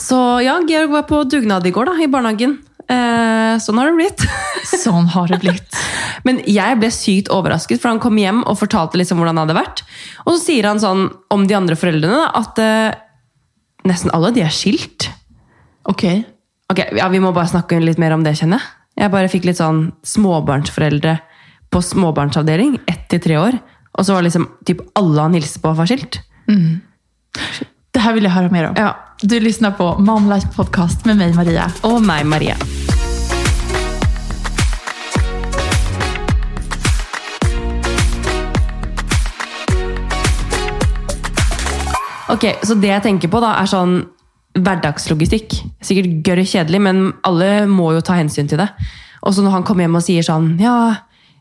så ja, Georg var på dugnad i går da, i barnehagen. Eh, sånn har det blitt. Sånn har det blitt. Men jeg ble sykt overrasket, for han kom hjem og fortalte liksom hvordan det hadde vært. Og så sier han sånn om de andre foreldrene at eh, nesten alle de er skilt. Ok. Ok, ja, Vi må bare snakke litt mer om det, kjenner jeg. Jeg bare fikk litt sånn småbarnsforeldre på småbarnsavdeling, ett til tre år. Og så var liksom typ alle han hilste på, var skilt. Det här vill jag höra mer om. Ja. Du lyssnar på Mom Life Podcast med mig, Maria. Og meg, Maria. Ok, så det jeg tenker på da, er sånn hverdagslogistikk. Sikkert gørr kjedelig, men alle må jo ta hensyn til det. Og så når han kommer hjem og sier sånn, ja,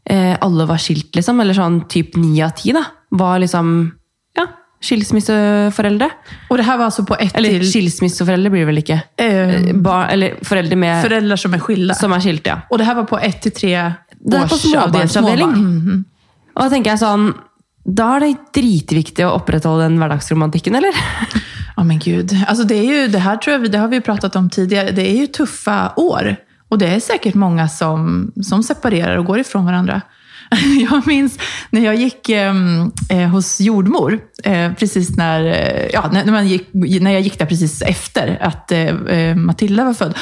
eh, alle var skilt liksom, eller sånn typ 9 av 10 da, var liksom, ja, skilsmisseforeldre. Och det här var alltså på ett Eller till skilsmisseforeldre blir det vel ikke. Eh, Ba, eller foreldre med, föräldrar som är skilda. som er skilt, ja. Och det här var på ett till tre Det på års avdelning. småbarnsavdeling. Småbarn. Og da tenker jeg sånn, da er det dritviktig å opprettholde den hverdagsromantikken, eller? Ja men gud. Alltså det, är ju, det här tror jag, det har vi pratat om tidigare. Det är ju tuffa år. Och det är säkert många som, som separerar och går ifrån varandra. Jag minns när jag gick ehm, eh, hos jordmor, eh, precis när, eh, ja, när, man gick, när jag gick där precis efter att eh, eh, Matilda var född.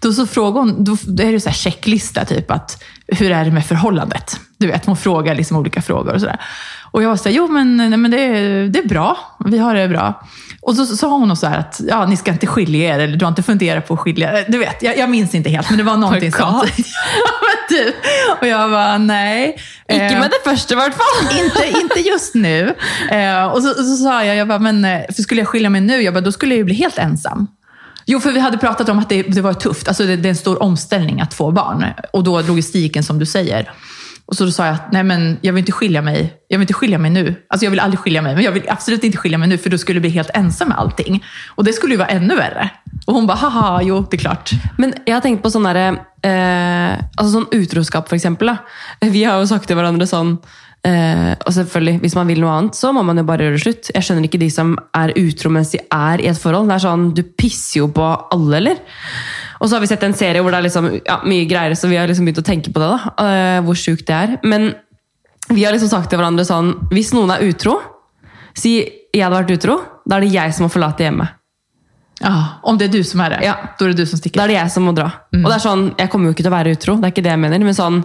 Då så frågade hon, då, då är det så checklista, typ att hur är det med förhållandet? Du vet, hon frågar liksom olika frågor och sådär. Och jag var såhär, jo men, nej, men det, är, det är bra, vi har det bra. Och så sa hon så här att ja, ni ska inte skilja er, eller du har inte funderat på att skilja er. Du vet, jag, jag minns inte helt, men det var någonting God. sånt. typ. Och jag bara, nej. Ikke Eh, med det første, i hvert fall! inte, inte just nu. Eh, och så, så sa jag, jag bara, men eh, för skulle jag skilja mig nu, jag bara, då skulle jag ju bli helt ensam. Jo, för vi hade pratat om att det, det var tufft. Alltså det, det är en stor omställning att få barn. Och då logistiken som du säger. Och så då sa jag att nej men jag vill inte skilja mig. Jag vill inte skilja mig nu. Alltså jag vill aldrig skilja mig, men jag vill absolut inte skilja mig nu för då skulle jag bli helt ensam med allting. Och det skulle ju vara ännu värre. Och hon bara, haha, jo det är klart. Men jag har tänkt på sån där, eh, alltså sån utroskap, för exempel. Vi har ju sagt till varandra sån, eh, och självklart, om man vill något annat så måste man ju bara göra det Jag förstår inte de som är utro medan de är i ett förhållande. Det är sån, Du pissar ju på alla, eller? Og så har vi sett en serie hvor det er liksom, ja, mye greier, så vi har liksom begynt å tenke på det. da, eh, Hvor sjukt det er. Men vi har liksom sagt til hverandre sånn Hvis noen er utro, si jeg hadde vært utro, da er det jeg som må forlate hjemmet. Ja, om det är du som är det, Ja. då är det du som sticker. Da er det jeg som må dra. Og det er sånn, Jeg kommer jo ikke til å være utro, det er ikke det jeg mener. Men sånn,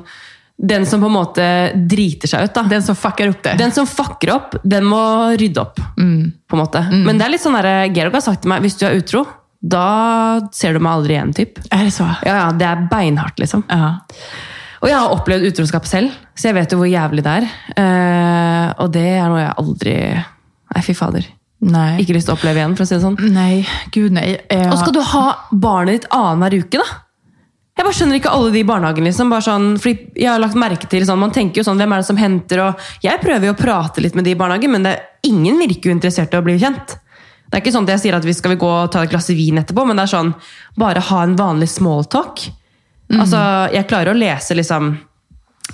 den som på en måte driter seg ut, da. Den som fuckar upp det. Den som fucker opp, den må rydde opp. på en måte. Men det er litt sånn der, Georg har sagt til meg hvis du er utro, da ser du meg aldri igjen. typ. Är det så? Ja, ja, Det er beinhardt, liksom. Ja. Og jeg har opplevd utroskap selv, så jeg vet jo hvor jævlig det er. Eh, og det er noe jeg aldri Nei, fy fader. Nej. Ikke lyst til å oppleve igjen, for å si det sånn. Nej, gud nej. Eh, Og skal du ha barnet ditt annenhver uke, da? Jeg bare skjønner ikke alle de i barnehagen. liksom. Bare sånn, fordi jeg har lagt merke til sånn, Man tenker jo sånn, hvem er det som henter? og Jeg prøver jo å prate litt med de i barnehagen, men det, ingen virker jo interessert i å bli kjent. Det er ikke sånn at jeg sier at vi skal gå og ta et glass vin etterpå, men det er sånn, bare ha en vanlig smalltalk. Altså, jeg klarer å lese liksom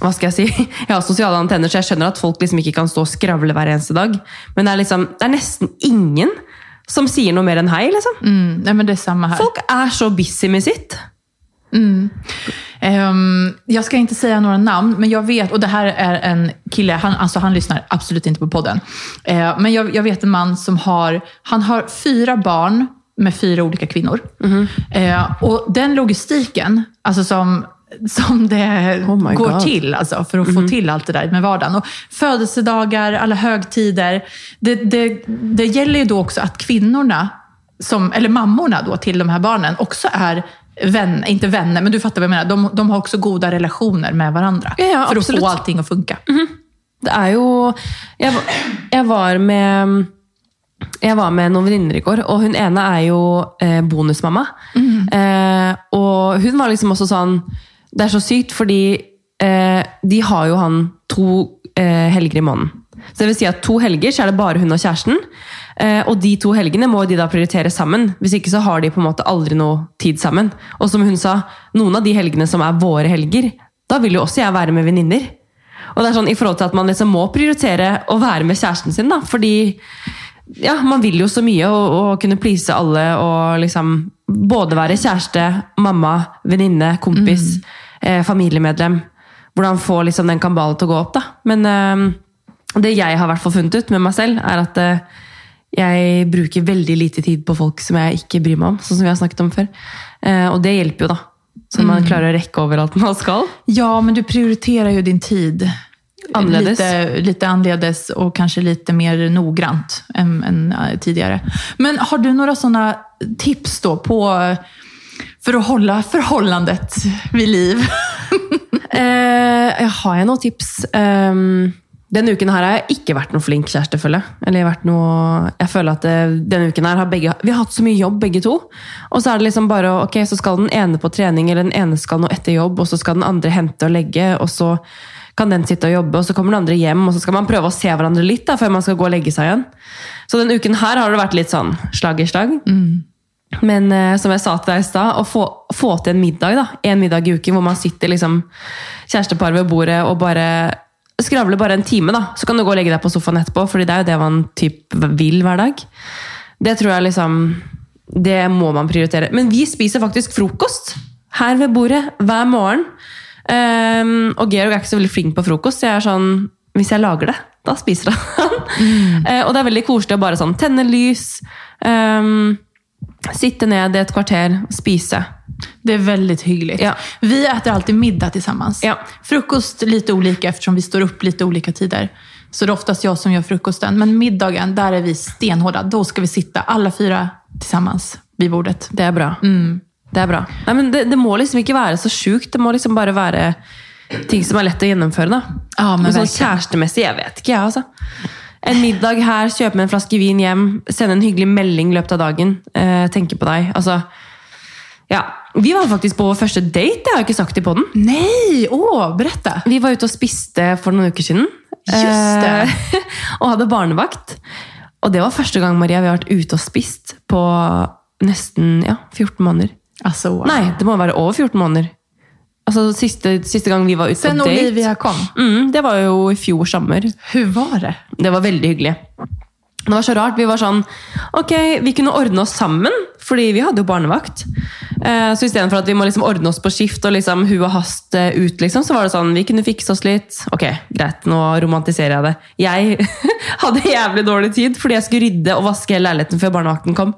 hva skal jeg si? Jeg har sosiale antenner, så jeg skjønner at folk liksom ikke kan stå og skravle hver eneste dag. Men det er, liksom, det er nesten ingen som sier noe mer enn hei. liksom. mm, här. Folk er så busy med sitt. Ehm, jag ska inte säga några namn, men jag vet, och det här är en kille, han, alltså han lyssnar absolut inte på podden. Eh, men jag, jag vet en man som har, han har fyra barn med fyra olika kvinnor. Eh, och den logistiken, alltså som, som det Oh går God. till alltså, för att få till allt det där med vardagen. Och födelsedagar, alla högtider. Det, det, det gäller ju då också att kvinnorna, som, eller mammorna då till de här barnen, också är vänner, inte vänner, men du fattar vad jag menar. De, de har också goda relationer med varandra. Ja, ja, för absolut. att få allting att funka. Det er jo Jeg, var- jeg var med jeg var med noen venninner i går, og hun ene er jo eh, bonusmamma. Eh, og hun var liksom også sånn Det er så sykt, fordi eh, de har jo han to eh, helger i måneden. Så det vil si at to helger så er det bare hun og kjæresten. Eh, og de to helgene må de da prioritere sammen. Hvis ikke så har de på en måte aldri noe tid sammen. Og som hun sa, noen av de helgene som er våre helger, da vil jo også jeg være med venninner. Og det er sånn i forhold til at man liksom må prioritere å være med kjæresten sin, da. Fordi ja, man vill ju så mycket och, och kunna please alla och liksom både vara kärste, mamma, väninna, kompis, eh, familjemedlem. Hur få liksom den kabalen att gå upp. Då. Men eh, det jag har fall funnit ut med mig själv är att eh, jag brukar väldigt lite tid på folk som jag inte bryr mig om, så som vi har snackat om förr. Eh, och det hjälper ju då. Så man klarar att räcka överallt man ska. Ja, men du prioriterar ju din tid Anledes. Lite, lite anledes och kanske lite mer noggrant än, än eh, tidigare. Men har du några sådana tips då på för att hålla förhållandet vid liv? Eh, har jag några tips? Um, denne uken her har jeg ikke vært noe flink kjæreste, føler jeg. Eller jeg har vært noe, jeg føler at eh, denne uken her har begge, Vi har hatt så mye jobb, begge to. Og så er det liksom bare Ok, så skal den ene på trening, eller den ene skal noe etter jobb, og så skal den andre hente og legge, og så kan den sitte og jobbe, og så kommer den andre hjem, og så skal man prøve å se hverandre litt da, før man skal gå og legge seg igjen. Så denne uken her har det vært litt sånn slag i slag. Men eh, som jeg sa til deg i stad, å få, få til en middag, da. En middag i uken hvor man sitter liksom kjærestepar ved bordet og bare skravler bare en time, da. Så kan du gå og legge deg på sofaen etterpå, fordi det er jo det man typ vil hver dag. Det tror jeg liksom Det må man prioritere. Men vi spiser faktisk frokost her ved bordet hver morgen. Ehm, og Georg er ikke så veldig flink på frokost. så Jeg er sånn, hvis jeg lager det, da spiser han. Eh, og det er veldig koselig å bare sånn tenne lys. ehm, Sitte ned ett kvarter, spise. Det är väldigt hyggligt. Ja. Vi äter alltid middag tillsammans. Ja. Frukost lite olika eftersom vi står upp lite olika tider. Så det är oftast jag som gör frukosten. Men middagen, där är vi stenhårda. Då ska vi sitta alla fyra tillsammans vid bordet. Det er bra. Det er bra. Nei, men det, det må liksom ikke være så sjukt. Det må liksom bare være ting som lett å gjennomføre. da. Ja, men men sånn verkligen. kjærestemessig, jeg vet ikke, jeg, altså. En middag kjøpe med en flaske vin hjem, sende en hyggelig melding i løpet av dagen. Eh, tenke på deg. Altså, ja. Vi var faktisk på vår første date, det har jeg ikke sagt i podden. Nej! Åh, berätta! Vi var ute og spiste for noen uker siden. Just det. Eh, og hadde barnevakt. Og det var første gang Maria, vi har vært ute og spist på nesten ja, 14 måneder. Alltså, wow. Nei, det må være over 14 måneder. Altså siste, siste gang vi var ute Sen på date. Olivia kom. Mm, det var jo i fjor sommer. Hur var det? Det var veldig hyggelig. Det var så rart. Vi var sånn Ok, vi kunne ordne oss sammen, fordi vi hadde jo barnevakt. Eh, så istedenfor at vi må liksom ordne oss på skift og liksom hu og hast eh, ut, liksom, så var det sånn Vi kunne fikse oss litt. Ok, greit, nå romantiserer jeg det. Jeg hadde jævlig dårlig tid fordi jeg skulle rydde og vaske hele leiligheten før barnevakten kom.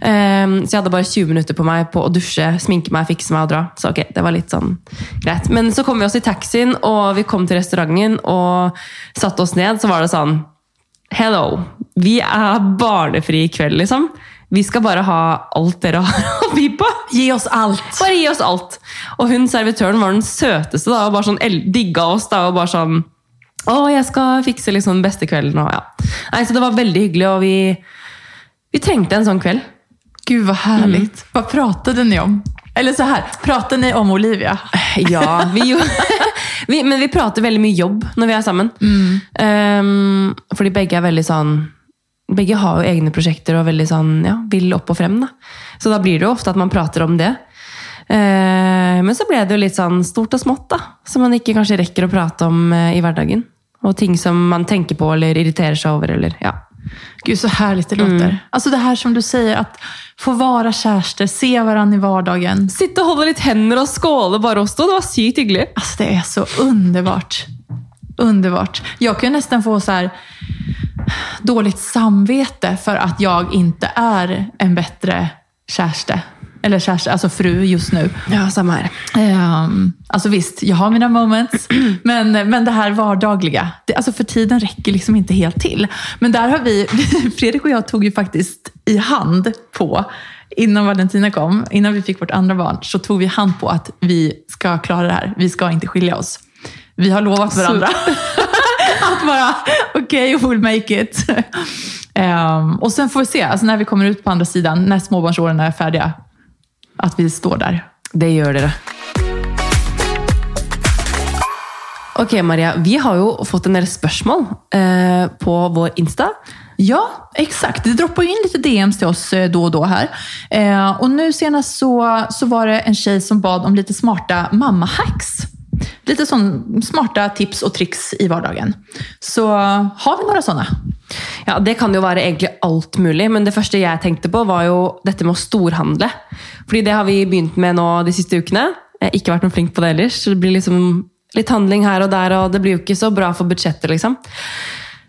Eh, så jeg hadde bare 20 minutter på meg på å dusje, sminke meg, fikse meg og dra. Så ok, det var litt sånn greit. Men så kom vi oss i taxien, og vi kom til restauranten og satte oss ned. Så var det sånn Hello. Vi er barnefri i kveld, liksom. Vi skal bare ha alt dere har å by på. Ge oss allt! Bare gi oss alt. Og hun servitøren var den søteste da, og bare sånn digga oss da, og bare sånn Å, jeg skal fikse liksom den beste kvelden, og ja. Nei, så det var veldig hyggelig, og vi, vi trengte en sånn kveld. Gud vad härligt. Vad pratade ni om? Eller så här, pratade ni om Olivia? Ja, vi, vi, men vi prater veldig mye jobb når vi er sammen. Um, fordi begge er veldig sånn Begge har jo egne prosjekter og veldig sånn, ja, vil opp og frem. Da. Så da blir det jo ofte at man prater om det. Eh, men så ble det jo litt sånn stort og smått, da. Som man ikke kanskje rekker å prate om eh, i hverdagen. Og ting som man tenker på eller irriterer seg over. Eller, ja. Gud, så härligt det låter. Alltså det här som du säger, att få vara kärster, se varandra i vardagen. Sitte og holde litt hender og skåle bare oss to. Det var sykt hyggelig. Alltså det är så underbart. Underbart. Jag kan nästan få så här dåligt samvete för att jag inte är en bättre kärste. Eller kärste, alltså fru just nu. Ja, samme her. Ehm, alltså visst, jag har mina moments, men, men det här vardagliga, det, alltså för tiden räcker liksom inte helt till. Men där har vi, Fredrik och jag tog ju faktiskt i hand på, innan Valentina kom, innan vi fick vårt andra barn, så tog vi hand på att vi ska klara det här. Vi ska inte skilja oss. Vi har lovat varandra att bara, okej, we'll make it. Ehm, och sen får vi se, alltså när vi kommer ut på andra sidan, när småbarnsåren är färdiga, att vi står där. Det gjør dere. Ok, Maria. Vi har jo fått en del spørsmål eh, på vår Insta. Ja, exakt. Det droppar ju in lite DMs till oss eh, då och då här. Eh, och nu senast så, så var det en tjej som bad om lite smarta mamma-hacks. Lite sån smarta tips och tricks i vardagen. Så har vi några sådana? Ja, Det kan jo være egentlig alt mulig, men det første jeg tenkte på, var jo dette med å storhandle. Fordi det har vi begynt med nå de siste ukene. Jeg har ikke vært noe flink på det ellers. så Det blir liksom litt handling her og der, og det blir jo ikke så bra for budsjettet, liksom.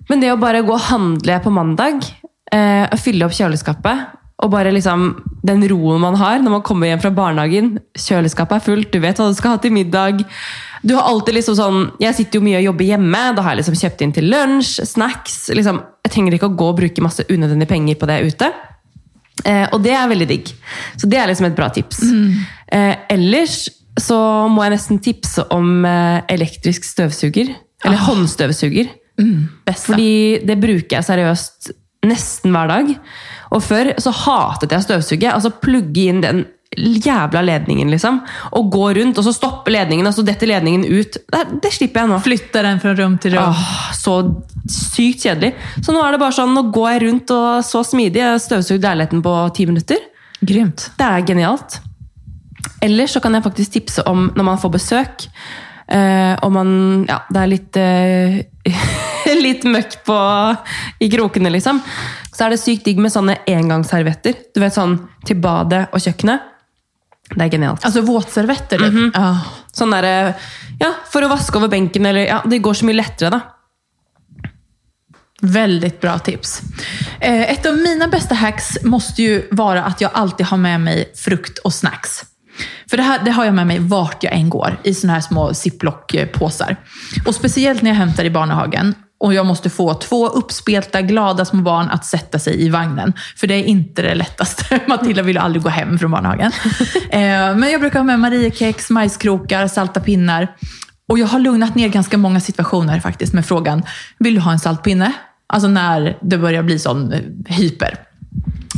Men det å bare gå og handle på mandag, eh, fylle opp kjøleskapet, og bare liksom den roen man har når man kommer hjem fra barnehagen, kjøleskapet er fullt, du vet hva du skal ha til middag. Du har alltid liksom sånn, Jeg sitter jo mye og jobber hjemme, da har jeg liksom kjøpt inn til lunsj, snacks. liksom, Jeg trenger ikke å gå og bruke masse unødvendige penger på det ute. Eh, og det er veldig digg. Så det er liksom et bra tips. Eh, ellers så må jeg nesten tipse om eh, elektrisk støvsuger. Eller håndstøvsuger. Bästa. Fordi det bruker jeg seriøst nesten hver dag. Og før så hatet jeg å støvsuge. Altså plugge inn den jævla ledningen, liksom. Og gå rundt, og så stoppe ledningen, og så detter ledningen ut. Det, det slipper jeg nå. Flytta den från rum till rum. Åh, så sykt kjedelig. Så nå er det bare sånn, nå går jeg rundt og så smidig. Jeg støvsugde leiligheten på ti minutter. Grymt. Det er genialt. Ellers så kan jeg faktisk tipse om når man får besøk, eh, og man Ja, det er litt eh, Litt møkk på i krokene, liksom. Så er det sykt digg med sånne engangsservietter. Du vet sånn til badet og kjøkkenet. Det er genialt. Alltså våtservetter. typ. Ja. Sånn der, ja, For å vaske over benken, eller ja, Det går så mye lettere, da. Väldigt bra tips. Eh, ett av mina bästa hacks måste ju vara att jag alltid har med mig frukt och snacks. För det här det har jag med mig vart jag än går, i såna här små ziplock-påsar. Och speciellt när jag hämtar i barnhagen och jag måste få två uppspelta, glada små barn att sätta sig i vagnen. För det är inte det lättaste. Matilda vill aldrig gå hem från barnhagen. Eh, men jag brukar ha med Mariekex, majskrokar, salta pinnar. Och jag har lugnat ner ganska många situationer faktiskt med frågan, vill du ha en saltpinne? Alltså när det börjar bli sån eh, hyper.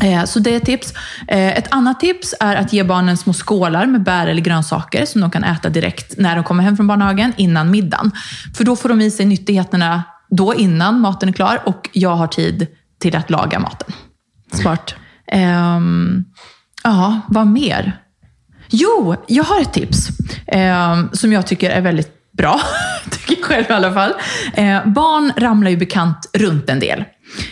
Eh, Så det är ett tips. Ett annat tips är att ge barnen små skålar med bär eller grönsaker som de kan äta direkt när de kommer hem från barnhagen, innan middagen. För då får de i sig nyttigheterna då innan maten är klar och jag har tid till att laga maten. Smart. Ehm, ja, vad mer? Jo, jag har ett tips ehm, som jag tycker är väldigt bra. tycker jag själv i alla fall. Eh, barn ramlar ju bekant runt en del.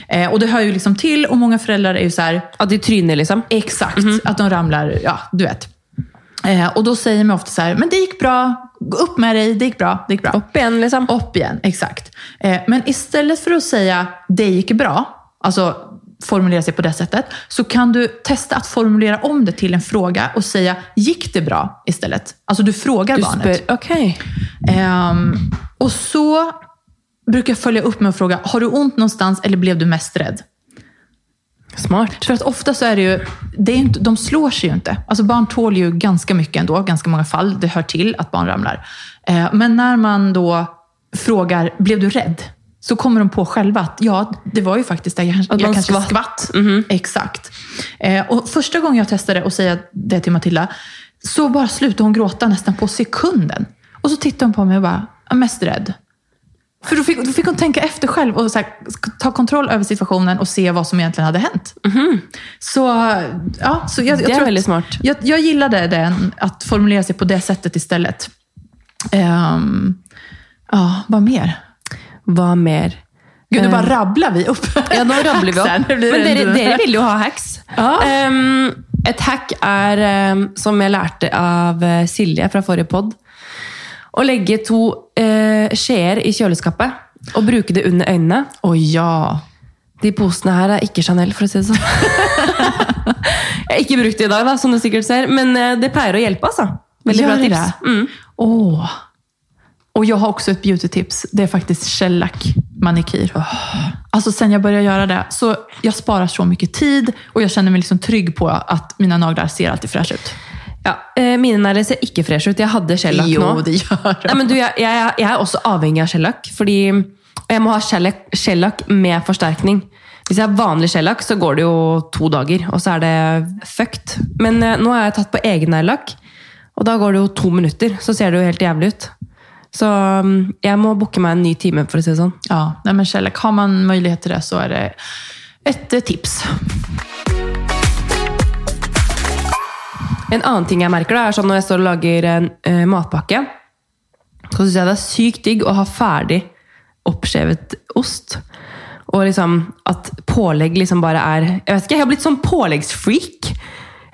Eh, och det hör ju liksom till och många föräldrar är ju så här, At de tryner, liksom. exakt, att de ramlar, ja, du vet. Eh, och då säger man ofta så här, men det gick bra, upp med dig, det gick bra, det gick bra. Opp igjen, liksom. Upp igen, exakt. Eh, men istället för att säga det gick bra, alltså formulera sig på det sättet, så kan du testa att formulera om det till en fråga och säga gick det bra istället. Alltså du frågar Du barnet. spør Ok. Ehm, och så brukar jag följa upp med att fråga, har du ont någonstans eller blev du mest rädd? Smart. För att ofta så är det ju, det är inte, de slår sig ju inte. Alltså barn tål ju ganska mycket ändå, ganska många fall. Det hör till att barn ramlar. Eh, men när man då frågar, blev du rädd? Så kommer de på själva att ja, det var ju faktiskt det. Jag, jag kanske skvatt. skvatt. Exakt. Eh, och första gången jag testade att säga det till Matilda, så bara slutade hon gråta nästan på sekunden. Och så tittade hon på mig och bara, mest rädd. För då fick, då fick hon tänka efter själv och här, ta kontroll över situationen och se vad som egentligen hade hänt. Så, ja, så jag, jag Det är väldigt smart. Jag, jag gillade den, att formulera sig på det sättet istället. Ehm, ja, vad mer? Hva mer? Gud, nu bara rabblar vi upp. Ja, nå rabler vi blir Men det dere, dere vil jo ha hacks. Ja. Um, et hack er, um, som jeg lærte av eh, Silje fra forrige pod, å legge to uh, skjeer i kjøleskapet og bruke det under øynene. Oj, ja. De posene her er ikke Chanel, for å si det sånn. jeg har ikke brukt det i dag, da, som du sikkert ser, men eh, det pleier å hjelpe. altså. Veldig Gör bra det tips. det? Mm. Åh. Och jag har också ett beautytips. Det är faktiskt shellac manikyr. Alltså sen jag började göra det, så jag sparar så mycket tid och jag känner mig liksom trygg på att mina naglar ser alltid fräscha ut. Ja, eh, Mine negler ser ikke fresh ut. Jeg hadde shellac nå. Jo, det de. Nei, men du, jeg, jeg, jeg er også avhengig av shellac. Fordi jeg må ha shellac med forsterkning. Hvis jeg har vanlig shellac, så går det jo to dager, og så er det fucked. Men eh, nå har jeg tatt på egenneglelakk, og da går det jo to minutter. Så ser det jo helt jævlig ut. Så mm, jeg må booke meg en ny time, for å si det sånn. Ja, men shellac, har man möjlighet till det så är det ett eh, tips. En annen ting jeg merker, da, er sånn når jeg står og lager en eh, matpakke, så syns jeg det er sykt digg å ha ferdig oppskjevet ost. Og liksom at pålegg liksom bare er Jeg vet ikke, jeg har blitt sånn påleggsfreak.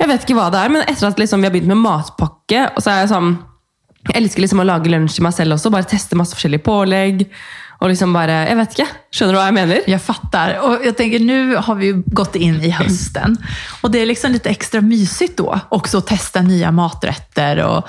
Jeg vet ikke hva det er, men etter at liksom vi har begynt med matpakke, og så er jeg sånn Jeg elsker liksom å lage lunsj til meg selv også. Bare teste masse forskjellige pålegg. Och liksom bara, jag vet inte. Skjønner du vad jag menar? Jag fattar. Och jag tänker, nu har vi gått in i hösten. Och det är liksom lite extra mysigt då också att testa nya maträtter. Och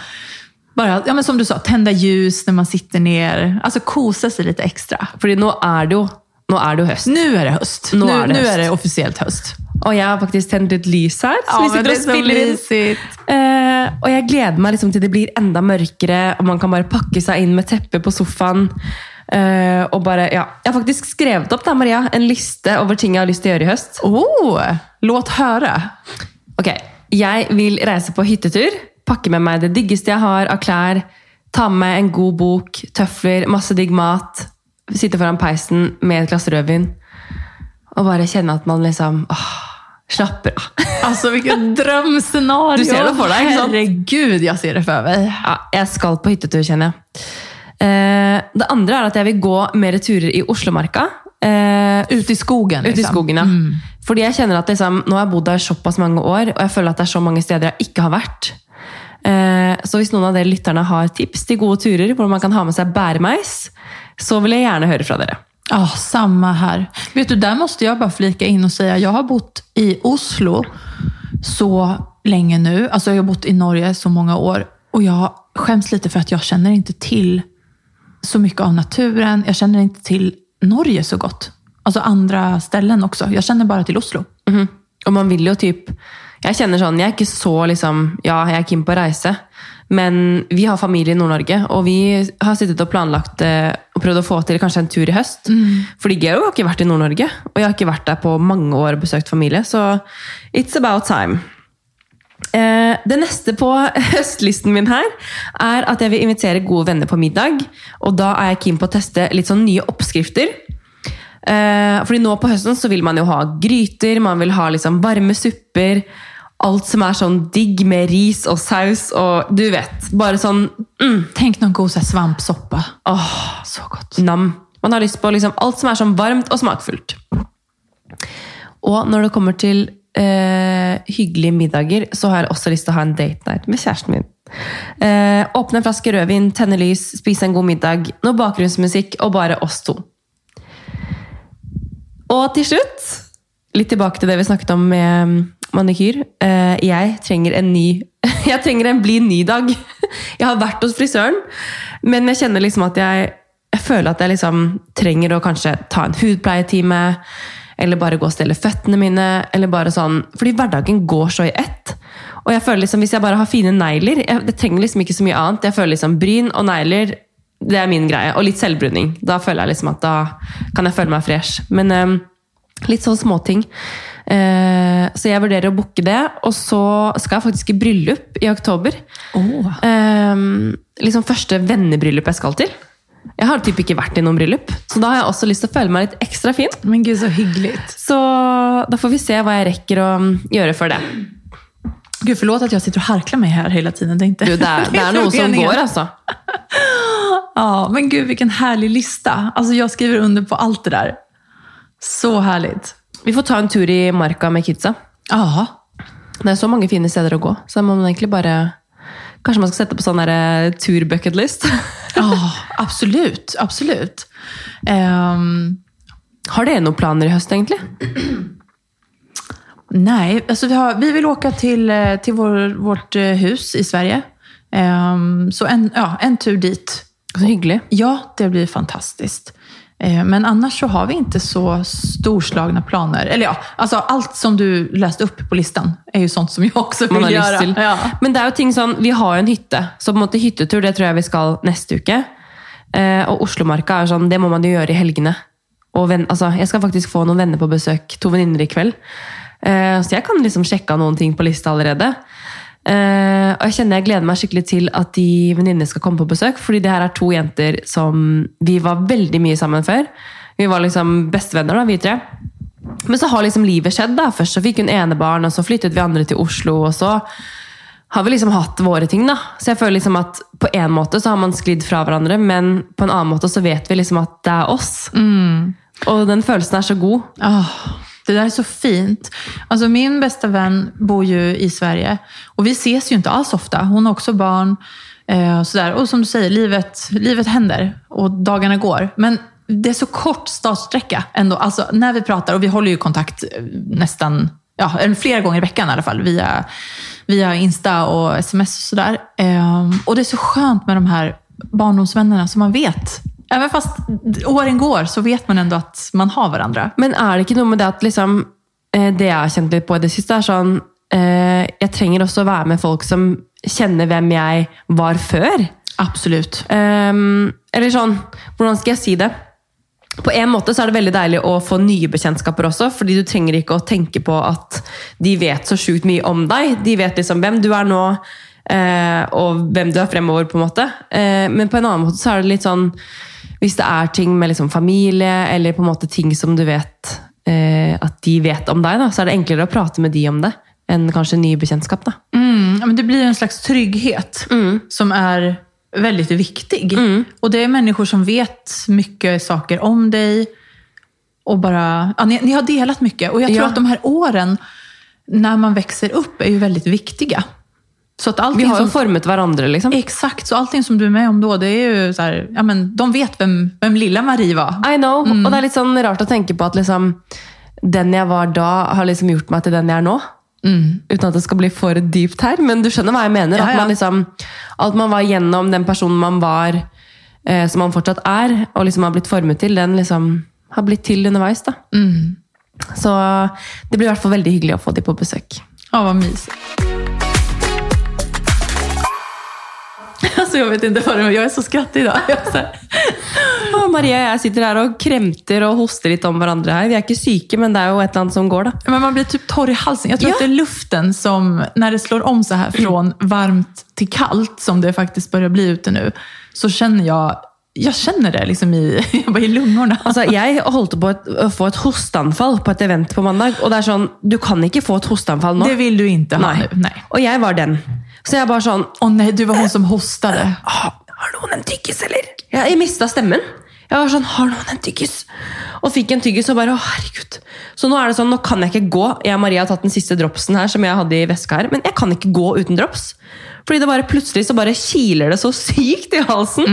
bara, ja, men som du sa, tända ljus när man sitter ner. Alltså kosa sig lite extra. För nu är det ju, nu är det höst. Nu är det höst. Nu nu, är det nu höst. är det officiellt höst. Och jag har faktiskt tänt ett lys här. Så Ja, vi sitter och spiller in. Eh, och jag gleder mig liksom till det blir ända mörkare och man kan bara packa sig in med teppe på soffan. Eh, och bara, ja. Jag har faktiskt skrivit upp där, Maria, en lista över ting jag har lust att göra i höst. Oh, låt höra. Ok, jeg vil reise på hyttetur, pakke med meg det diggeste jeg har av klær, ta med en god bok, tøfler, masse digg mat, sitte foran peisen med et glass rødvin, og bare kjenne at man liksom åh, slapper av. Alltså vilket drömscenario. Du ser det för dig, sant? Herregud, jag ser det för mig. Ja, jeg skal på hyttetur, kjenner jeg. Eh, det andre er at jeg vil gå mer turer i Oslomarka. Eh, Ute i skogen. Ute i liksom. skogen, ja. Fordi jeg kjenner at liksom, nå har jeg bodd der såpass mange år, og jeg føler at det er så mange steder jeg ikke har. Eh, så hvis noen av dere lytterne har tips til gode turer hvor man kan ha med seg bæremeis, så vill jag gärna höra från er. Ja, samma här. Vet du, där måste jag bara flika in och säga, jag har bott i Oslo så länge nu. Alltså jag har bott i Norge så många år. Och jag skäms lite för att jag känner inte till så mycket av naturen. Jag känner inte till Norge så gott. Alltså andra ställen också. Jag känner bara till Oslo. Mhm. Og man vil jo typ Jeg kjenner sånn, jeg er ikke så liksom Ja, jeg er keen på å reise, men vi har familie i Nord-Norge, og vi har sittet og planlagt eh, og prøvd å få til kanskje en tur i høst. Fordi Geo har ikke vært i Nord-Norge, og jeg har ikke vært der på mange år og besøkt familie, så it's about time. Eh, det neste på høstlisten min her er at jeg vil invitere gode venner på middag. Og da er jeg keen på å teste litt sånn nye oppskrifter. Eh, fordi nå på høsten så vil man jo ha gryter, man vil ha liksom varme supper. Alt som er sånn digg med ris og saus og du vet. Bare sånn mm, Tänk någon god svampsoppa. åh, Så gott. nam. Man har lyst på liksom alt som er sånn varmt og smakfullt. Og når det kommer til eh, hyggliga middagar så har jag också lust att ha en date night med kärsten min. Eh, Öppna en flaska rödvin, tända ljus, spisa en god middag, någon bakgrundsmusik och bara oss två. Och till slut, lite tillbaka till det vi snackade om med mm, manikyr. Eh, jag tränger en ny jag tränger en bli ny-dag. Jag har varit hos frisören, men jag känner liksom att jag jag føler att jag liksom trenger å kanskje ta en hudpleietime, eller bare gå og stelle føttene mine, eller bare sånn Fordi hverdagen går så i ett. Og jeg føler liksom, hvis jeg bare har fine negler jeg, Det trenger liksom ikke så mye annet. Jeg føler liksom Bryn og negler det er min greie. Og litt selvbruning. Da føler jeg liksom at da kan jeg føle meg fresh. Men eh, litt sånn småting. Eh, så jeg vurderer å booke det. Og så skal jeg faktisk i bryllup i oktober. Åh. Eh, liksom første vennebryllup jeg skal til. Jeg har typ ikke vært i noen bryllup, så da har jeg også lyst til å føle meg litt ekstra fin. Men gud så hyggligt. Så da får vi se hva jeg rekker å mm, gjøre for det. Gud, förlåt att jag sitter och harklar mig här hela tiden. Är, inte, Du, det er, det er noe som går, altså. Ja, men gud vilken härlig lista. Alltså jag skriver under på allt det där. Så härligt. Vi får ta en tur i marka med kidsa. Ja, Det er så mange fine steder å gå, så man egentlig bare Kanskje man skal sette på sånn der tur-bucketlist. ja absolut. absolut. Ehm, Har dere noen planer i høst, egentlig? nej, alltså vi, har, vi vill åka till, eh, till vår, vårt eh, hus i Sverige. Ehm, så en, ja, en tur dit. Så hyggelig. Ja, det blir fantastiskt. Eh, Men annars så har vi inte så storslagna planer. Eller ja, alltså allt som du läste upp på listan är ju sånt som jag också vill göra. Ja. Men det er jo ting sånn, vi har en hytte, så på måte hyttetur det tror jeg vi skal neste uke. Eh, og Oslomarka er sånn, det må man jo gjøre i helgene. Og venn, altså, jeg skal faktisk få noen venner på besøk, to venninner i kveld. Eh, så jeg kan liksom sjekke av noen ting på lista allerede. Eh, og jeg kjenner jeg gleder meg skikkelig til at de venninnene skal komme på besøk, fordi det her er to jenter som vi var veldig mye sammen før. Vi var liksom bestevenner da, vi tre. Men så har liksom livet skjedd. da. Først så fikk hun ene barn, og så flyttet vi andre til Oslo. Og så har vi liksom hatt våre ting. da. Så jeg føler liksom at på en måte så har man sklidd fra hverandre, men på en annen måte så vet vi liksom at det er oss. Och den følelsen är så god. Ah, det där är så fint. Alltså min bästa vän bor ju i Sverige och vi ses ju inte alls ofta. Hon har också barn. Eh, och, sådär. och som du säger, livet, livet händer och dagarna går. Men det är så kort startsträcka ändå. Alltså, när vi pratar, och vi håller ju kontakt eh, nästan ja, flera gånger i veckan i alla fall, via, via Insta och sms och sådär. Eh, och det är så skönt med de här barndomsvännerna som man vet Även fast åren går så vet man ändå att man har varandra. Men är det inte något med det att liksom, eh, det jag har känt lite på det sista är sån, eh, jag trenger också vara med folk som känner vem jag var för. Absolut. Um, eller sånn, hvordan skal jeg si det? På en måte så er det veldig deilig å få nye bekjentskaper også, fordi du trenger ikke å tenke på at de vet så sjukt mye om deg. De vet liksom hvem du er nå, eh, og hvem du er på en måte. Eh, men på en annen måte så er det litt sånn Hvis det er ting med liksom familie, eller på en måte ting som du vet eh, at de vet om deg, da, så er det enklere å prate med de om det enn kanskje ny bekjentskap. da. Mm, men det blir en slags trygghet som är väldigt viktig. Och det är människor som vet mycket saker om dig. Och bara, ja, ni, ni har delat mycket. Och jag tror Ja. att de här åren när man växer upp är ju väldigt viktiga. Så att Vi allting har jo som, formet hverandre, liksom. Exakt, så allting som du är med om då, det är ju så här, ja men de vet vem, vem lilla Marie var. I know. Og det er litt sånn rart å tenke på at liksom, den jeg var da, har liksom gjort meg til den jeg er nå. Uten at det skal bli for dypt her, men du skjønner hva jeg mener. Ja, ja. man liksom, alt man var gjennom, den personen man var, eh, som man fortsatt er, og liksom har blitt formet til, den liksom har blitt til underveis. da. Så det blir i hvert fall veldig hyggelig å få de på besøk. Ja, vad mysigt. Alltså jag vet inte vad det är, jag är så skrattig idag. Jag är här, Og Maria og jeg sitter her og kremter og hoster litt om hverandre her. Vi er ikke syke, men det er jo et eller annet som går, da. Men man blir typ torr i halsen. Jag tror Ja. att det är luften som, när det slår om så här från varmt till kallt, som det faktiskt börjar bli ute nu, så känner jag, jag känner det liksom i, jag bara i lungorna. Altså, jeg holdt på å få et hosteanfall på et event på mandag. Og det er sånn, du kan ikke få et hosteanfall nå. Det vill du inte ha Nei. nu. Nej. Og jeg var den. Så jeg bare sånn Åh nej, du var hon som hostade. «Ah, Har noen en tyggis, eller? Jeg, jeg mista stemmen. Jeg var sånn, har noen en tyggis? Og fikk en tyggis og bare, å herregud. Så nå er det sånn, nå kan jeg ikke gå. Jeg og Maria har tatt den siste dropsen her, som jeg hadde i veska her, men jeg kan ikke gå uten drops. Fordi det bare plutselig så bare kiler det så sykt i halsen.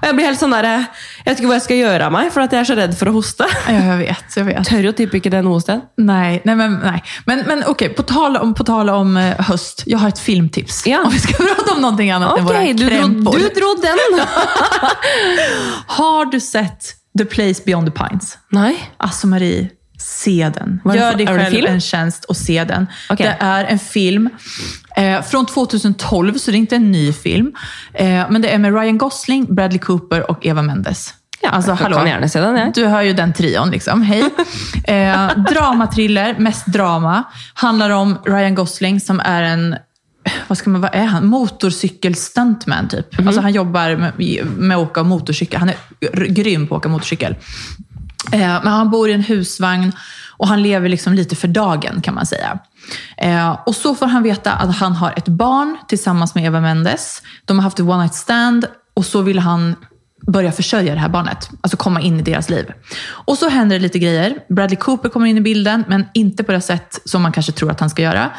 Og jeg blir helt sånn der, jeg vet ikke hva jeg skal gjøre av meg, for at jeg er så redd for å hoste. Ja, jag vet, jag vet. Tør jo typ ikke det noe sted. Nej, nej, men, nej. men, men okej, på tal om, på tal om eh, höst. Jag har ett filmtips. Ja. Om vi ska prata om någonting annat än Ok, våra du krämpor. du dro den. Har du sett The Place Beyond the Pines? Nej. Alltså Marie, se den. Det Gör dig själv film? en tjänst och se den. Okej. Det är en film eh, från 2012, så det är inte en ny film. Eh, men det är med Ryan Gosling, Bradley Cooper och Eva Mendes. Ja, jag kan gärna se den, jag. Du hör ju den trion, liksom. Hej. Eh, dramatriller, mest drama. Handlar om Ryan Gosling som är en vad, ska man, vad är han? Motorcykelstuntman, typ. Alltså, han jobbar med, med att åka motorcykel. Han är grym på att åka motorcykel. Eh, men han bor i en husvagn och han lever liksom lite för dagen, kan man säga. Eh, och så får han veta att han har ett barn tillsammans med Eva Mendes. De har haft ett one night stand och så vill han börja försörja det här barnet. Alltså komma in i deras liv. Och så händer det lite grejer. Bradley Cooper kommer in i bilden, men inte på det sätt som man kanske tror att han ska göra.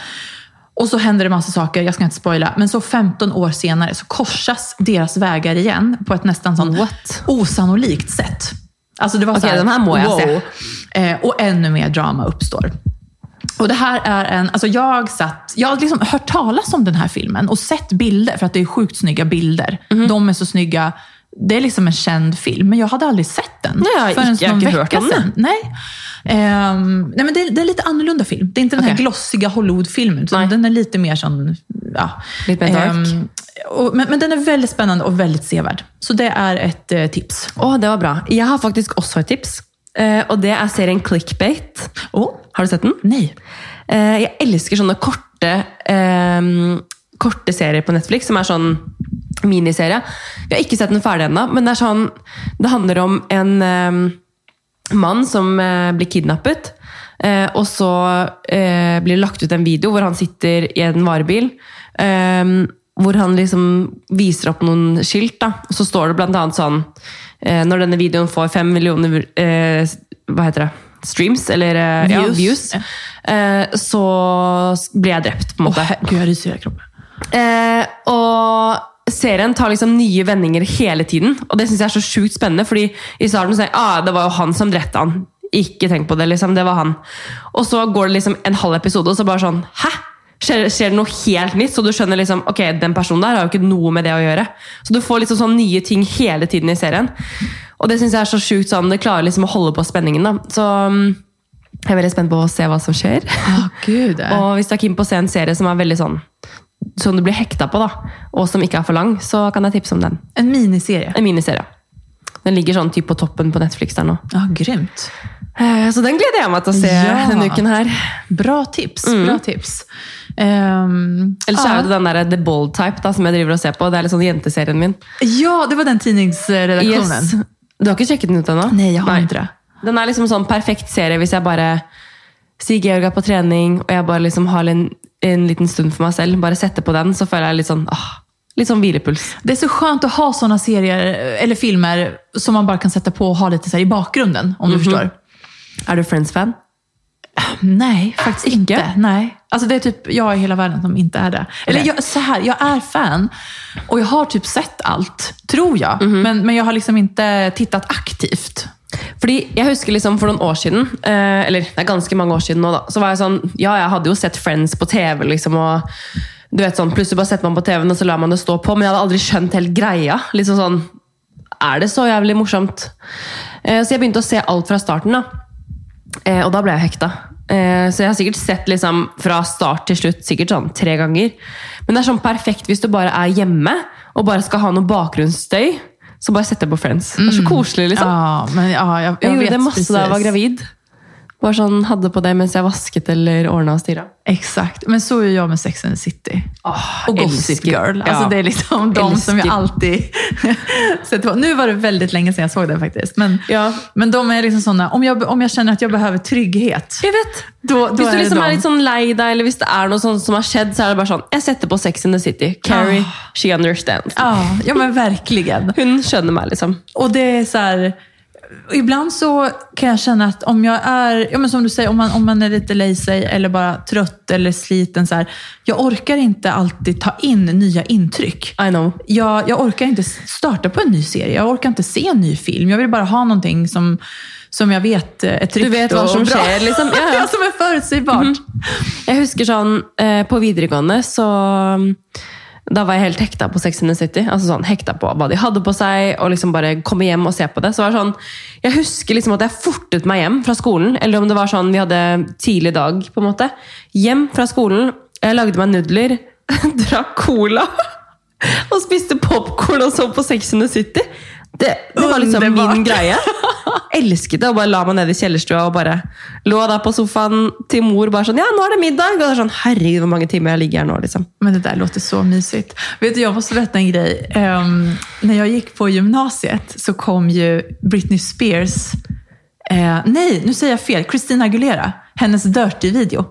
Och så händer det massa saker, jag ska inte spoila. Men så 15 år senare så korsas deras vägar igen på ett nästan sånt What? osannolikt sätt. Alltså det var Okej, så här, de här må jag se. Eh, och ännu mer drama uppstår. Och det här är en, alltså jag satt, jag har liksom hört talas om den här filmen och sett bilder, för att det är sjukt snygga bilder. Mhm. De är så snygga. Det är liksom en känd film, men jag hade aldrig sett den. Nej, jag förrän jag någon vecka sedan. Nej. Ehm, nej men det, är- det är lite annorlunda film. Det är inte den här Okej. glossiga Hollywood-filmen, utan den är lite mer sån... Ja. Lite mer. Ehm, och, men, men den är väldigt spännande och väldigt sevärd. Så det är ett eh, tips. Åh, det var bra. Jeg har faktisk også et tips. Eh, og det er serien Clickbait. Oh, Har du sett den? nej. Eh, jeg elsker sånne korte, eh, korte serier på Netflix, som er sånn miniserie. Vi har ikke sett den ferdig ennå, men det sånn Det handler om en eh, mann som eh, blir kidnappet. Eh, og så eh, blir det lagt ut en video hvor han sitter i en varebil. Eh, hvor han liksom viser opp noen skilt. Da. Og så står det blant annet sånn eh, Når denne videoen får fem millioner hva heter det? Streams, eller eh, ja, Views. views, eh, så blir jeg drept, på en måte. he- Gud, jag ryser i kroppen. Eh, og serien tar liksom nye vendinger hele tiden, og det syns jeg er så sjukt spennende. fordi i starten så er ah, det var jo han som drepte han. Ikke tenk på det, liksom. Det var han. Og så går det liksom en halv episode, og så bare sånn Hæ? Skjer, skjer det noe helt nytt? Så du skjønner liksom, ok, den personen der har jo ikke noe med det å gjøre. Så du får liksom sånn nye ting hele tiden i serien. Og det syns jeg er så sjukt sånn, det klarer liksom å holde på spenningen. da. Så mm, jeg er veldig spent på å se hva som skjer. Åh, gud. Og hvis du er keen på å se en serie som er veldig sånn som du blir hekta på, da, og som ikke er for lang, så kan jeg tipse om den. En miniserie. En miniserie. Den ligger sånn typ på toppen på Netflix der nå. Ja, grymt. Eh, Så den gleder jeg meg til å se Ja. denne uken her. Bra tips. Bra tips. Ehm, Ellers er ja. jo det den der The Bold Type da, som jeg driver og ser på. Det litt sånn jenteserien min. ja, det var den tidningsredaktionen. Yes. Du har ikke sjekket den ut ennå? Nej, jag har inte det. Den er liksom sånn perfekt serie hvis jeg bare sier Georg er på trening, og jeg bare liksom har en, en liten stund for meg selv. Bare setter på den, så føler jeg litt sånn ah, litt sånn hvilepuls. Det är så skönt att ha såna serier eller filmer som man bara kan sätta på och ha lite så i bakgrunden, om du förstår. Er du Friends-fan? Nej, faktiskt Icke? inte. Nej. Alltså det är typ jag i hela världen som inte är det. Eller jag, så här, jag är fan och jag har typ sett allt, tror jag. Men, men jag har liksom inte tittat aktivt. Fordi jeg husker liksom for noen år siden, eh, eller det er ganske mange år siden nå, da, så var jeg sånn Ja, jeg hadde jo sett Friends på TV, liksom, og du vet sånn, plutselig bare setter man på TV-en, og så lar man det stå på, men jeg hadde aldri skjønt helt greia. Liksom sånn Er det så jævlig morsomt? Eh, så jeg begynte å se alt fra starten, da. Eh, og da ble jeg hekta. Eh, så jeg har sikkert sett liksom fra start til slutt sikkert sånn tre ganger. Men det er sånn perfekt hvis du bare er hjemme og bare skal ha noe bakgrunnsstøy. Så bare setter jeg på Friends. Det er så koselig, liksom. Ja, men ja, jag, jag Jeg gjorde vet det masse da jeg var precis. gravid. Bare sånn, Hadde på det mens jeg vasket eller ordna og styra. Exakt, men så är jag med Sex and the City. och Gossip älskar- Girl. Alltså ja. det är liksom de som jag Älskar. alltid sätter på. Nu var det väldigt länge sedan jag såg den faktiskt. Men, Ja. men de är liksom sådana, om jag, om jag känner att jag behöver trygghet. Jeg vet! Då, då är det liksom de. litt sånn lei deg, eller hvis det er noe sånt som har skjedd, så er det bare sånn Jeg setter på Sex in the City. Carrie, she understands. Ja, ja men verkligen. Hun skjønner meg, liksom. Och det är så här, ibland så kan jag känna att om jag är, ja men som du säger, om man, om man är lite sig eller bara trött eller sliten så här, jag orkar inte alltid ta in nya intryck. I know. Jag, jag orkar inte starta på en ny serie, jag orkar inte se en ny film. Jag vill bara ha någonting som, som jag vet är tryggt Du vet och som bra. skjer, liksom. Ja, som är förutsägbart. Jeg husker sånn, eh, På videregående så Da var jeg helt hekta på Sex in the City. altså sånn Hekta på hva de hadde på seg, og liksom bare komme hjem og se på det. Så det var sånn, Jeg husker liksom at jeg fortet meg hjem fra skolen. Eller om det var sånn vi hadde tidlig dag. på en måte. Hjem fra skolen. Jeg lagde meg nudler, drakk cola og spiste popkorn og så på Sex in the City. Det, det var liksom Underbart. min greie. Elsket det. og bare La meg ned i kjellerstua og bare lå der på sofaen til mor. bare sånn, ja, nå er det middag. Og det sånn, herregud, hvor mange timer jeg ligger her nå. liksom. Men det där låter så mysigt. Vet du, jag måste berätta en grej. Ehm, när jag gick på gymnasiet så kom ju Britney Spears, eh, nej, nu säger jag fel, Christina Aguilera, hennes Dirty-video.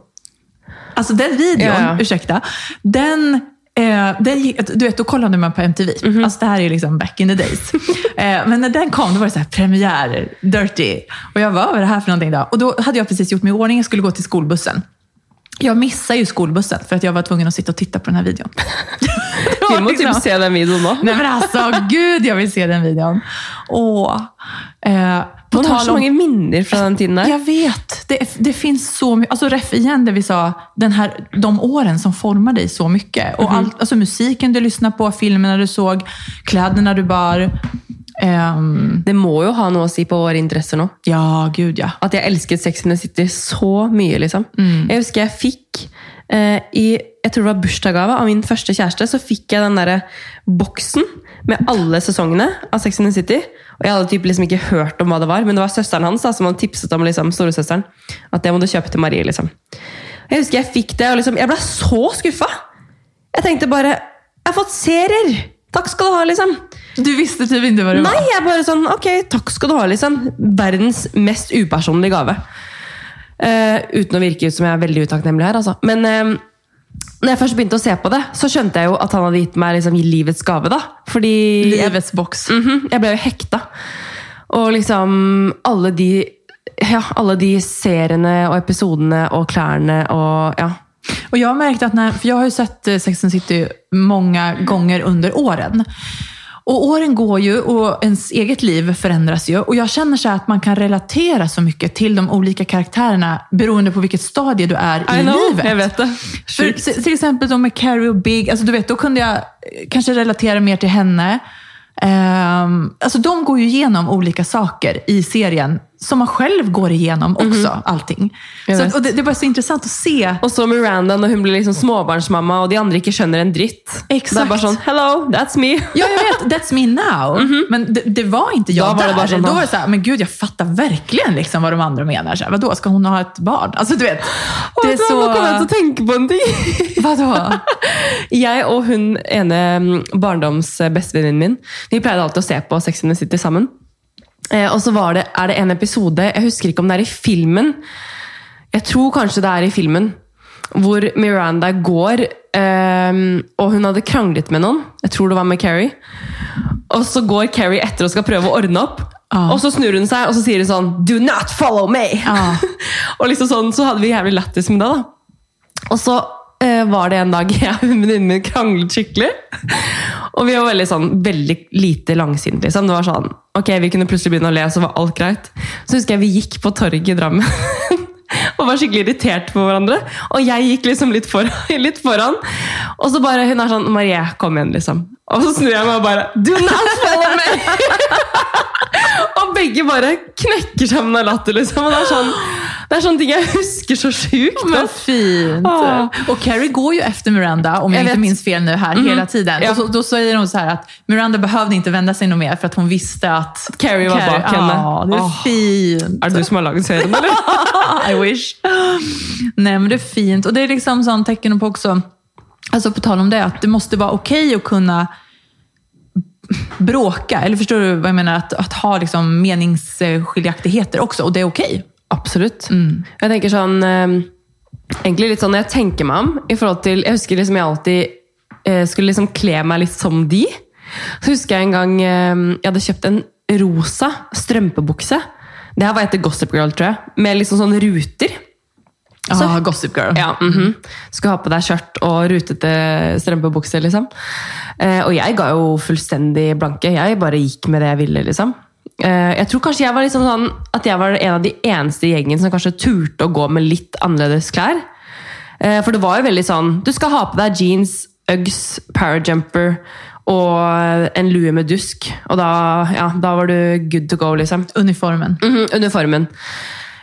Alltså den videon, ja. ursäkta, den Eh, den du vet, då kollade man på MTV. Mhm. Alltså det här är liksom back in the days. eh, men när den kom, då var det så här premiär, Dirty. Och jag var, vad är det här för någonting då? Och då hade jag precis gjort mig i ordning, jag skulle gå till skolbussen. Jag missade ju skolbussen för att jag var tvungen att sitta och titta på den här videon. Vi må liksom- typ se den videoen nå. Nej men alltså, gud jag vill se den videon. Åh. Eh, på Man har så om- mange minner fra den tiden jag vet. Det, det finns så mycket. Alltså ref igen det vi sa, den här, de åren som formar dig så mycket. Och allt, alltså musiken du lyssnar på, filmerna du såg, kläderna du bar. Ehm, Det må jo ha noe å si på våre interesser nå. ja, gud ja. At jeg elsket Sex and the City så mye, liksom. Jeg husker jeg fikk eh, i jeg tror det var bursdagsgave av min første kjæreste, så fikk jeg den der boksen med alle sesongene av Sex and the City. Og jeg hadde typ liksom ikke hørt om hva det var, men det var søsteren hans da, som hadde tipset om liksom, storesøsteren. At det må du kjøpe til Marie. liksom. Jeg husker jeg fikk det, og liksom, jeg ble så skuffa! Jeg tenkte bare Jeg har fått serier! Takk skal du ha, liksom. Du visste typ inte vad det Nei, var. jeg er bare sånn, ok, takk skal du ha, liksom. Verdens mest upersonlige gave. Eh, uten å virke ut som jeg er veldig utakknemlig her, altså. Men uh, når jeg først begynte å se på det, så skjønte jeg jo at han hadde gitt meg liksom, livets gave, da. Fordi Livets box. Mhm, jeg ble jo hekta. Og liksom alle de ja, alla de serierna och episoderna och kläderna och ja. Och jag har märkt att när, för jag har ju sett eh, Sex and City många gånger under åren. Och åren går ju och ens eget liv förändras ju. Och jag känner så att man kan relatera så mycket till de olika karaktärerna beroende på vilket stadie du är i I know, livet. jag vet det. För, till exempel då med Carrie och Big, alltså du vet, då kunde jag eh, kanske relatera mer till henne. Ehm, alltså de går ju igenom olika saker i serien som man själv går igenom också, allting. Mhm. Jag Så, och det, det är bara så intressant att se. Och så Miranda när hon blir liksom småbarnsmamma och de andra inte känner en dritt. Exakt. Det är bara sån, hello, that's me. Ja, jag vet. That's me now. Men det, det var inte jag Då var det där. bara som Då var det så här, men gud, jag fattar verkligen liksom vad de andra menar. Så här, vadå, ska hon ha ett barn? Alltså du vet. Det är så... Jag att tänka på en ting. Vadå? Jeg og hun ene mm, barndomsbestevenninnen min vi pleide alltid å se på Sex and the City sammen. Eh, og så var det, er det en episode, jeg husker ikke om det er i filmen, jeg tror kanskje det er i filmen, hvor Miranda går, eh, og hun hadde kranglet med noen, jeg tror det var med Carrie, og så går Carrie etter og skal prøve å ordne opp, Ja. og så snur hun seg, og så sier hun sånn, do not follow me! Ja. og liksom sånn, så hadde vi jævlig lættis med det da. Og så eh, Eh, var det en dag jeg og venninnen min kranglet skikkelig. Og vi var veldig sånn, veldig lite langsinte. Liksom. Det var sånn, ok, Vi kunne plutselig begynne å le, så var alt greit. Så husker jeg vi gikk på torget i Drammen. og var skikkelig irritert på hverandre. Og jeg gikk liksom litt foran. Litt foran. Og så bare hun er sånn Marie, kom igjen, liksom. Og så snur jeg meg og bare Do not follow me! og begge bare knekker sammen av latter, liksom. Og det er sånn, det er sånne ting jeg husker så sjukt. Men fint. Ja. Och Carrie går ju efter Miranda, om jag, Jag inte vet. minns fel nu här, hela tiden. Ja. Och så, då säger hon så här att Miranda behövde inte vända sig något mer för att hon visste att Carrie var bak henne. Ja, det är Åh. fint. Er det du som har laget serien, eller? I wish. Nej, men det är fint. Och det är liksom sånt tecken på också, alltså på tal om det, att det måste vara okej att kunna bråka. Eller förstår du vad jag menar? Att, att ha liksom meningsskiljaktigheter också, och det är okej. Absolutt. Jeg tenker sånn eh, Egentlig litt sånn når jeg tenker meg om i forhold til Jeg husker liksom jeg alltid eh, skulle liksom kle meg litt som de. Så husker jeg en gang eh, jeg hadde kjøpt en rosa strømpebukse. Det her var etter Gossip Girl, tror jeg. Med liksom sånne ruter. Så- Ja, Gossip Girl. Ja, mhm. Skal ha på deg skjørt og rutete strømpebukse, liksom. Eh, og jeg ga jo fullstendig blanke. Jeg bare gikk med det jeg ville, liksom. Eh, jeg tror kanskje jeg var liksom sånn at jeg var en av de eneste i gjengen som kanskje turte å gå med litt annerledes klær. Eh, for det var jo veldig sånn Du skal ha på deg jeans, Uggs, parajumper og en lue med dusk. Og da, ja, da var du good to go, liksom. Uniformen. Mhm, uniformen.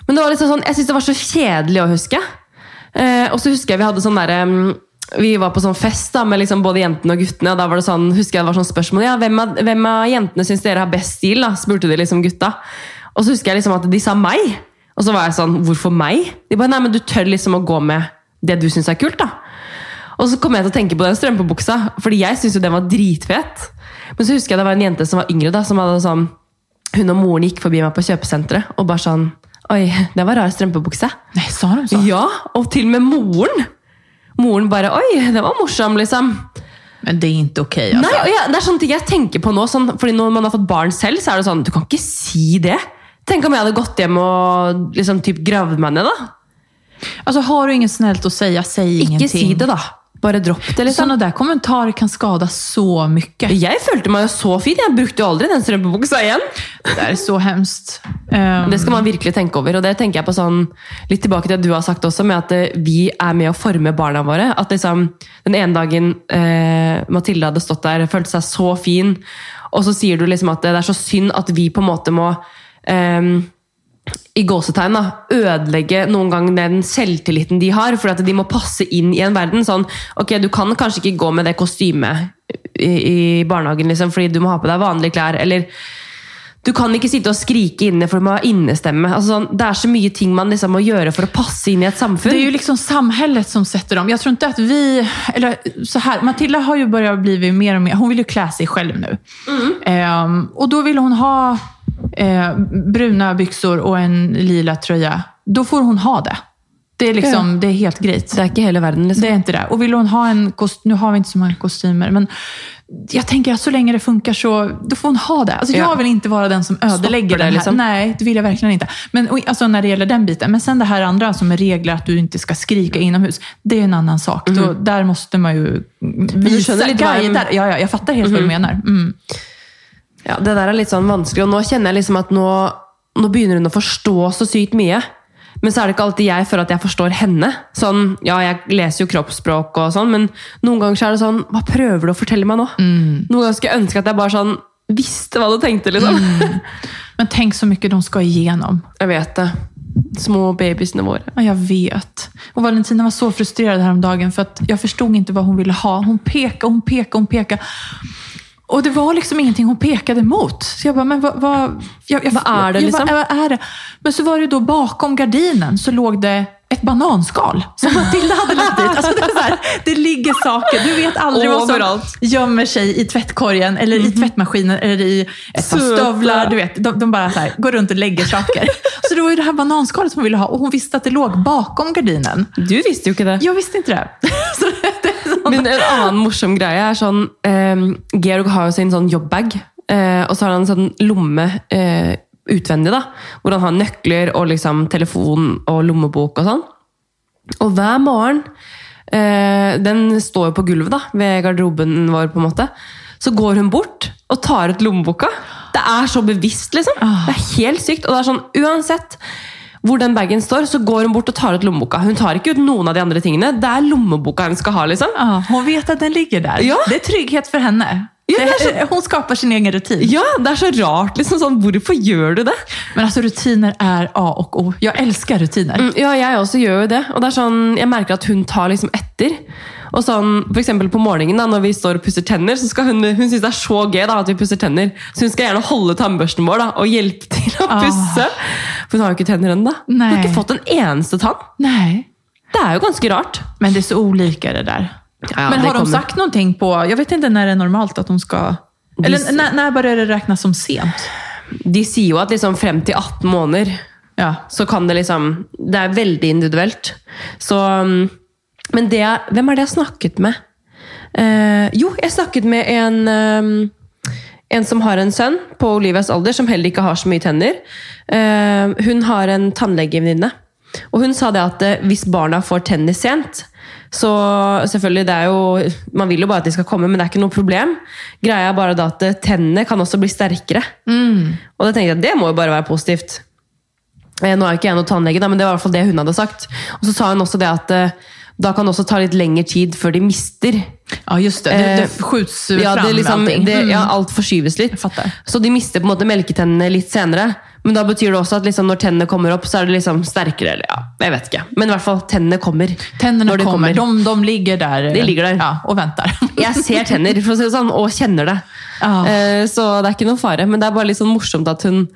Men det var liksom sånn, jeg synes det var så kjedelig å huske. Eh, og så husker jeg vi hadde sånn derre mm, Vi var på sånn fest da, med liksom både jentene og guttene. og da var det sånn, husker jeg det var sånn spørsmål ja, hvem av, hvem av jentene syns dere har best stil? da, spurte de liksom gutta. Og så husker jeg liksom at de sa meg. Og så var jeg sånn Hvorfor meg? De bare Nei, men du tør liksom å gå med det du syns er kult, da. Og så kom jeg til å tenke på den strømpebuksa, fordi jeg syntes jo den var dritfet. Men så husker jeg det var en jente som var yngre, da, som hadde sånn Hun og moren gikk forbi meg på kjøpesenteret og bare sånn Oi, det var rar strømpebukse. Nej, sa de så? Ja, og til og med moren. Moren bare Oi, det var morsom, liksom. Men det är inte okej alltså. Nei, jeg, Det er sånne ting jeg tenker på nå. Sånn, fordi når man har fått barn selv, så er det sånn Du kan ikke si det. Tenk om jeg hadde gått hjem og liksom typ gravd meg ned, da. Alltså har du inget snällt att säga, säg Ikke ingenting. si det, da. Bare dropp det, liksom. Sådana där kommentarer kan skada så mycket. Jeg følte meg jo så fin. Jeg brukte jo aldri den strømpebuksa igjen. Det är så hemskt. Ehm, Det skal man virkelig tenke over. Og det tenker jeg på sånn, litt tilbake til det du har sagt også, med at eh, vi er med å forme barna våre. At liksom, den ene dagen eh, Mathilde hadde stått der, følte seg så fin, og så sier du liksom at det er så synd at vi på en måte må eh, i gåsetegn ødelegge noen gang den selvtilliten de har, for at de må passe inn i en verden. Sånn, ok, Du kan kanskje ikke gå med det kostymet i, i barnehagen liksom, fordi du må ha på deg vanlige klær. eller du kan ikke sitte og skrike inne for du må ha innestemme. Sånn, det er så mye ting man liksom må gjøre for å passe inn i et samfunn. Det är ju liksom samhället som sätter dem. Jag tror inte att vi... Eller så här, Matilda har ju börjat bli mer och mer... Hon vill ju klä sig själv nu. Ehm, och då vill hon ha eh, bruna byxor och en lila tröja. Då får hon ha det. Det är, liksom, det är helt grejt. Det er ikke hele verden, liksom. Det är inte det. Och vill hon ha en kost... Nu har vi inte så många kostymer, men jag tänker att så länge det funkar så då får hon ha det. Alltså, Ja. Jag vill inte vara den som ödelägger Stoppar det, den här. liksom. Nej, det vill jag verkligen inte. Men och, alltså, när det gäller den biten. Men sen det här andra som är regler att du inte ska skrika inomhus. Det är en annan sak. Då, där måste man ju visa, guida. Ja, ja, jag fattar helt vad du menar. Mm. Ja, Det der er litt sånn vanskelig, og nå kjenner jeg liksom at nå, nå begynner hun å forstå så sykt mye. Men så er det ikke alltid jeg føler at jeg forstår henne. Sånn, ja, Jeg leser jo kroppsspråk, og sånn, men noen ganger så er det sånn Hva prøver du å fortelle meg nå? Noen ganger skulle jeg ønske at jeg bare sånn visste hva du tenkte. liksom. Men tänk så mycket de ska igenom. Jeg vet det. Små babysene våre. Ja, jag vet. Och Valentina var så frustrerad häromdagen för att jag förstod inte vad hon ville ha. Hon pekade, hon pekade, hon pekade. Och det var liksom ingenting hon pekade mot. Så jag bara, men vad... vad jag, jag, Vad är det jag, liksom? Vad, vad är det? Men så var det då bakom gardinen så låg det ett bananskal som Matilda hade lagt dit. Alltså det, här, det ligger saker. Du vet aldrig vad som gömmer sig i tvättkorgen eller i tvättmaskinen eller i ett par stövlar. Du vet, de, de bara här, går runt och lägger saker. Så det var ju det här bananskalet som hon ville ha och hon visste att det låg bakom gardinen. Du visste jo ikke det. Jag visste inte det. Så Men en annen morsom greie er sånn eh, Georg har jo sin sånn jobbbag, eh, og så har han en sånn lomme eh, utvendig, da, hvor han har nøkler og liksom telefon og lommebok og sånn. Og hver morgen eh, Den står jo på gulvet da, ved garderoben vår, på en måte. Så går hun bort og tar ut lommeboka. Det er så bevisst, liksom. Det er helt sykt. Og det er sånn, uansett hvor den bagen står, så går hun bort og tar ut lommeboka. Hun tar ikke ut noen av de andre tingene. Det er lommeboka hun skal ha, liksom. Ja, hon vet att den ligger där. Ja. Det är trygghet för henne. Ja, det är Det- Hon skapar sin egen rutin. Ja, det er så rart. liksom sånn, Hvorfor gjør du det? Men alltså rutiner är A och O. Jag älskar rutiner. Mm, Ja, også gjør jo det. Og det er sånn, Jeg merker at hun tar liksom etter. Og sånn, for eksempel På morgenen da, når vi står og pusser tenner, så skal hun, hun synes det er så gøy da, at vi pusser tenner. Så hun skal gjerne holde tannbørsten vår da, og hjelpe til å Ah. pusse. For hun har jo ikke tenner ennå. Hun har ikke fått en eneste tann. Nej. Det er jo ganske rart. Men det är så olika det där. Ja, Men har de kommer. sagt någonting på... Jag vet inte när det är normalt att de ska... Eller De- när, när börjar det räknas som sent? De sier jo at liksom frem til 18 måneder Ja. så kan det liksom Det er veldig individuelt. Så um, Men det Hvem er det jeg har snakket med? Eh, jo, jeg snakket med en um, En som har en sønn på Olivias alder, som heller ikke har så mye tenner. Eh, hun har en tannlegevenninne. Og hun sa det at eh, hvis barna får tenner sent så selvfølgelig, det er jo, Man vil jo bare at de skal komme, men det er ikke noe problem. Greia er bare da at tennene kan også bli sterkere. Og da tenkte jeg det må jo bare være positivt. Eh, Nå er jo ikke jeg noen tannlege, men det var i hvert fall det hun hadde sagt. Og så sa hun også det at eh, da kan det også ta litt lengre tid før de mister. Ja, just det. Det, Eh, det skjuts Ja, fram det liksom, det, Mm. ja, alt forskyves litt. Så de mister på en måte melketennene litt senere. Men da betyr det også at liksom, når tennene kommer opp, så er det liksom sterkere. Eller, ja, jeg vet ikke. Men i hvert fall, tennene kommer. Tänderna de kommer. De, de ligger där. De ligger där. Ja, och väntar. Jeg ser tenner for å si det sånn, og kjenner det. Ja. Eh, Så det er ikke noe fare. Men det er bare litt sånn morsomt at hun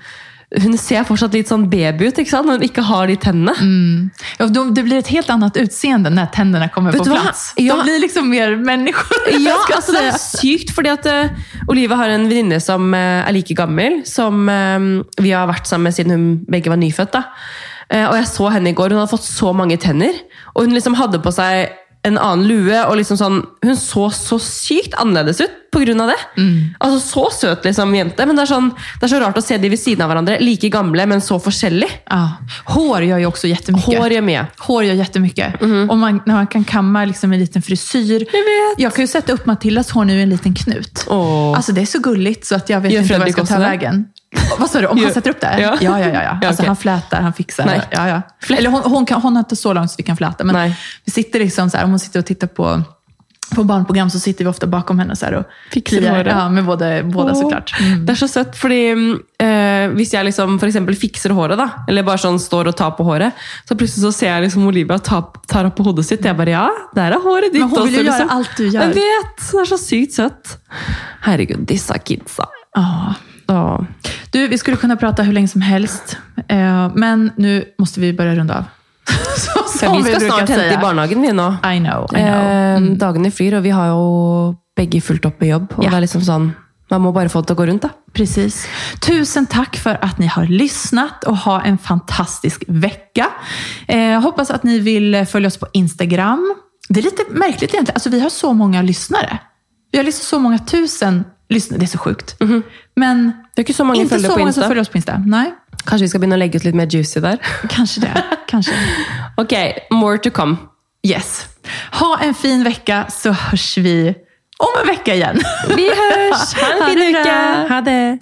hun ser fortsatt litt sånn baby ut ikke sant? når hun ikke har de tennene. Mm. Ja, de, det blir ett helt annat utseende när tänderna kommer Vet på plats. Ja. De blir liksom mer människor. Ja, altså det säga. sykt, fordi at eh, Olivia har en venninne som eh, er like gammel, som eh, vi har vært sammen med siden hun begge var nyfødt. da. Eh, og jeg så henne i går, hun hadde fått så mange tenner, og hun liksom hadde på seg en annen lue, og liksom sånn, hun så så sykt annerledes ut av det. Altså Så søt liksom jente, men det er, sånn, det er så rart å se de ved siden av hverandre, like gamle, men så forskjellig. Ja. Hår gör ju också jättemycket. Hår gjør mye. Hår gör jättemycket. Och man, när man kan kamma liksom en liten frisyr. Jag vet. kan ju sätta upp Matildas hår nu i en liten knut. Åh. Alltså det är så gulligt så att jag vet Gör inte vad jag Fredrik ska ta vägen. Vad sa du? Om han sätter upp det? Ja. ja, ja. ja, Alltså okej. han flätar, han fixar. Nej. Ja, ja. Eller hon, hon, kan, hon har inte så långt så vi kan fläta. Men Nej. vi sitter liksom så här, om hon sitter och tittar på på barnprogram så sitter vi ofta bakom henne så här och Fixar håret. Ja, med både, båda Åh, såklart. Mm. Det er så søtt, fordi eh, hvis jeg liksom for eksempel fikser håret, da, eller bare sånn står og tar på håret, så plutselig så ser jeg liksom Olivia ta, tar opp på hodet sitt. Jeg bare ja, der er håret ditt Men hon vill ju også, göra liksom. allt du gör. Jeg vet! Det er så sykt søtt. Herregud, disse kidsa. Ja. Du, vi skulle kunna prata hur länge som helst, eh, men nu måste vi börja runda av. Så, Ja, vi skal snart hente i barnehagen, vi nå. I know, I know. Eh, Dagene flyr, og vi har jo begge fullt opp med jobb. Og Ja. det er liksom sånn Man må bara få det att gå runt då. Precis. Tusen tack för att ni har lyssnat och ha en fantastisk vecka. Eh, hoppas att ni vill följa oss på Instagram. Det är lite märkligt egentligen. Alltså, vi har så många lyssnare. Vi har liksom så många tusen lyssnare. Det är så sjukt. Men Det är ju så många inte så många som följer oss på Insta. Nej, Kanske vi ska börja lägga ut lite mer juicy där. kanske det. kanske. Okej, more to come. Yes. Ha en fin vecka så hörs vi om en vecka igen. Vi hörs! Ha en fin vecka! Ha det!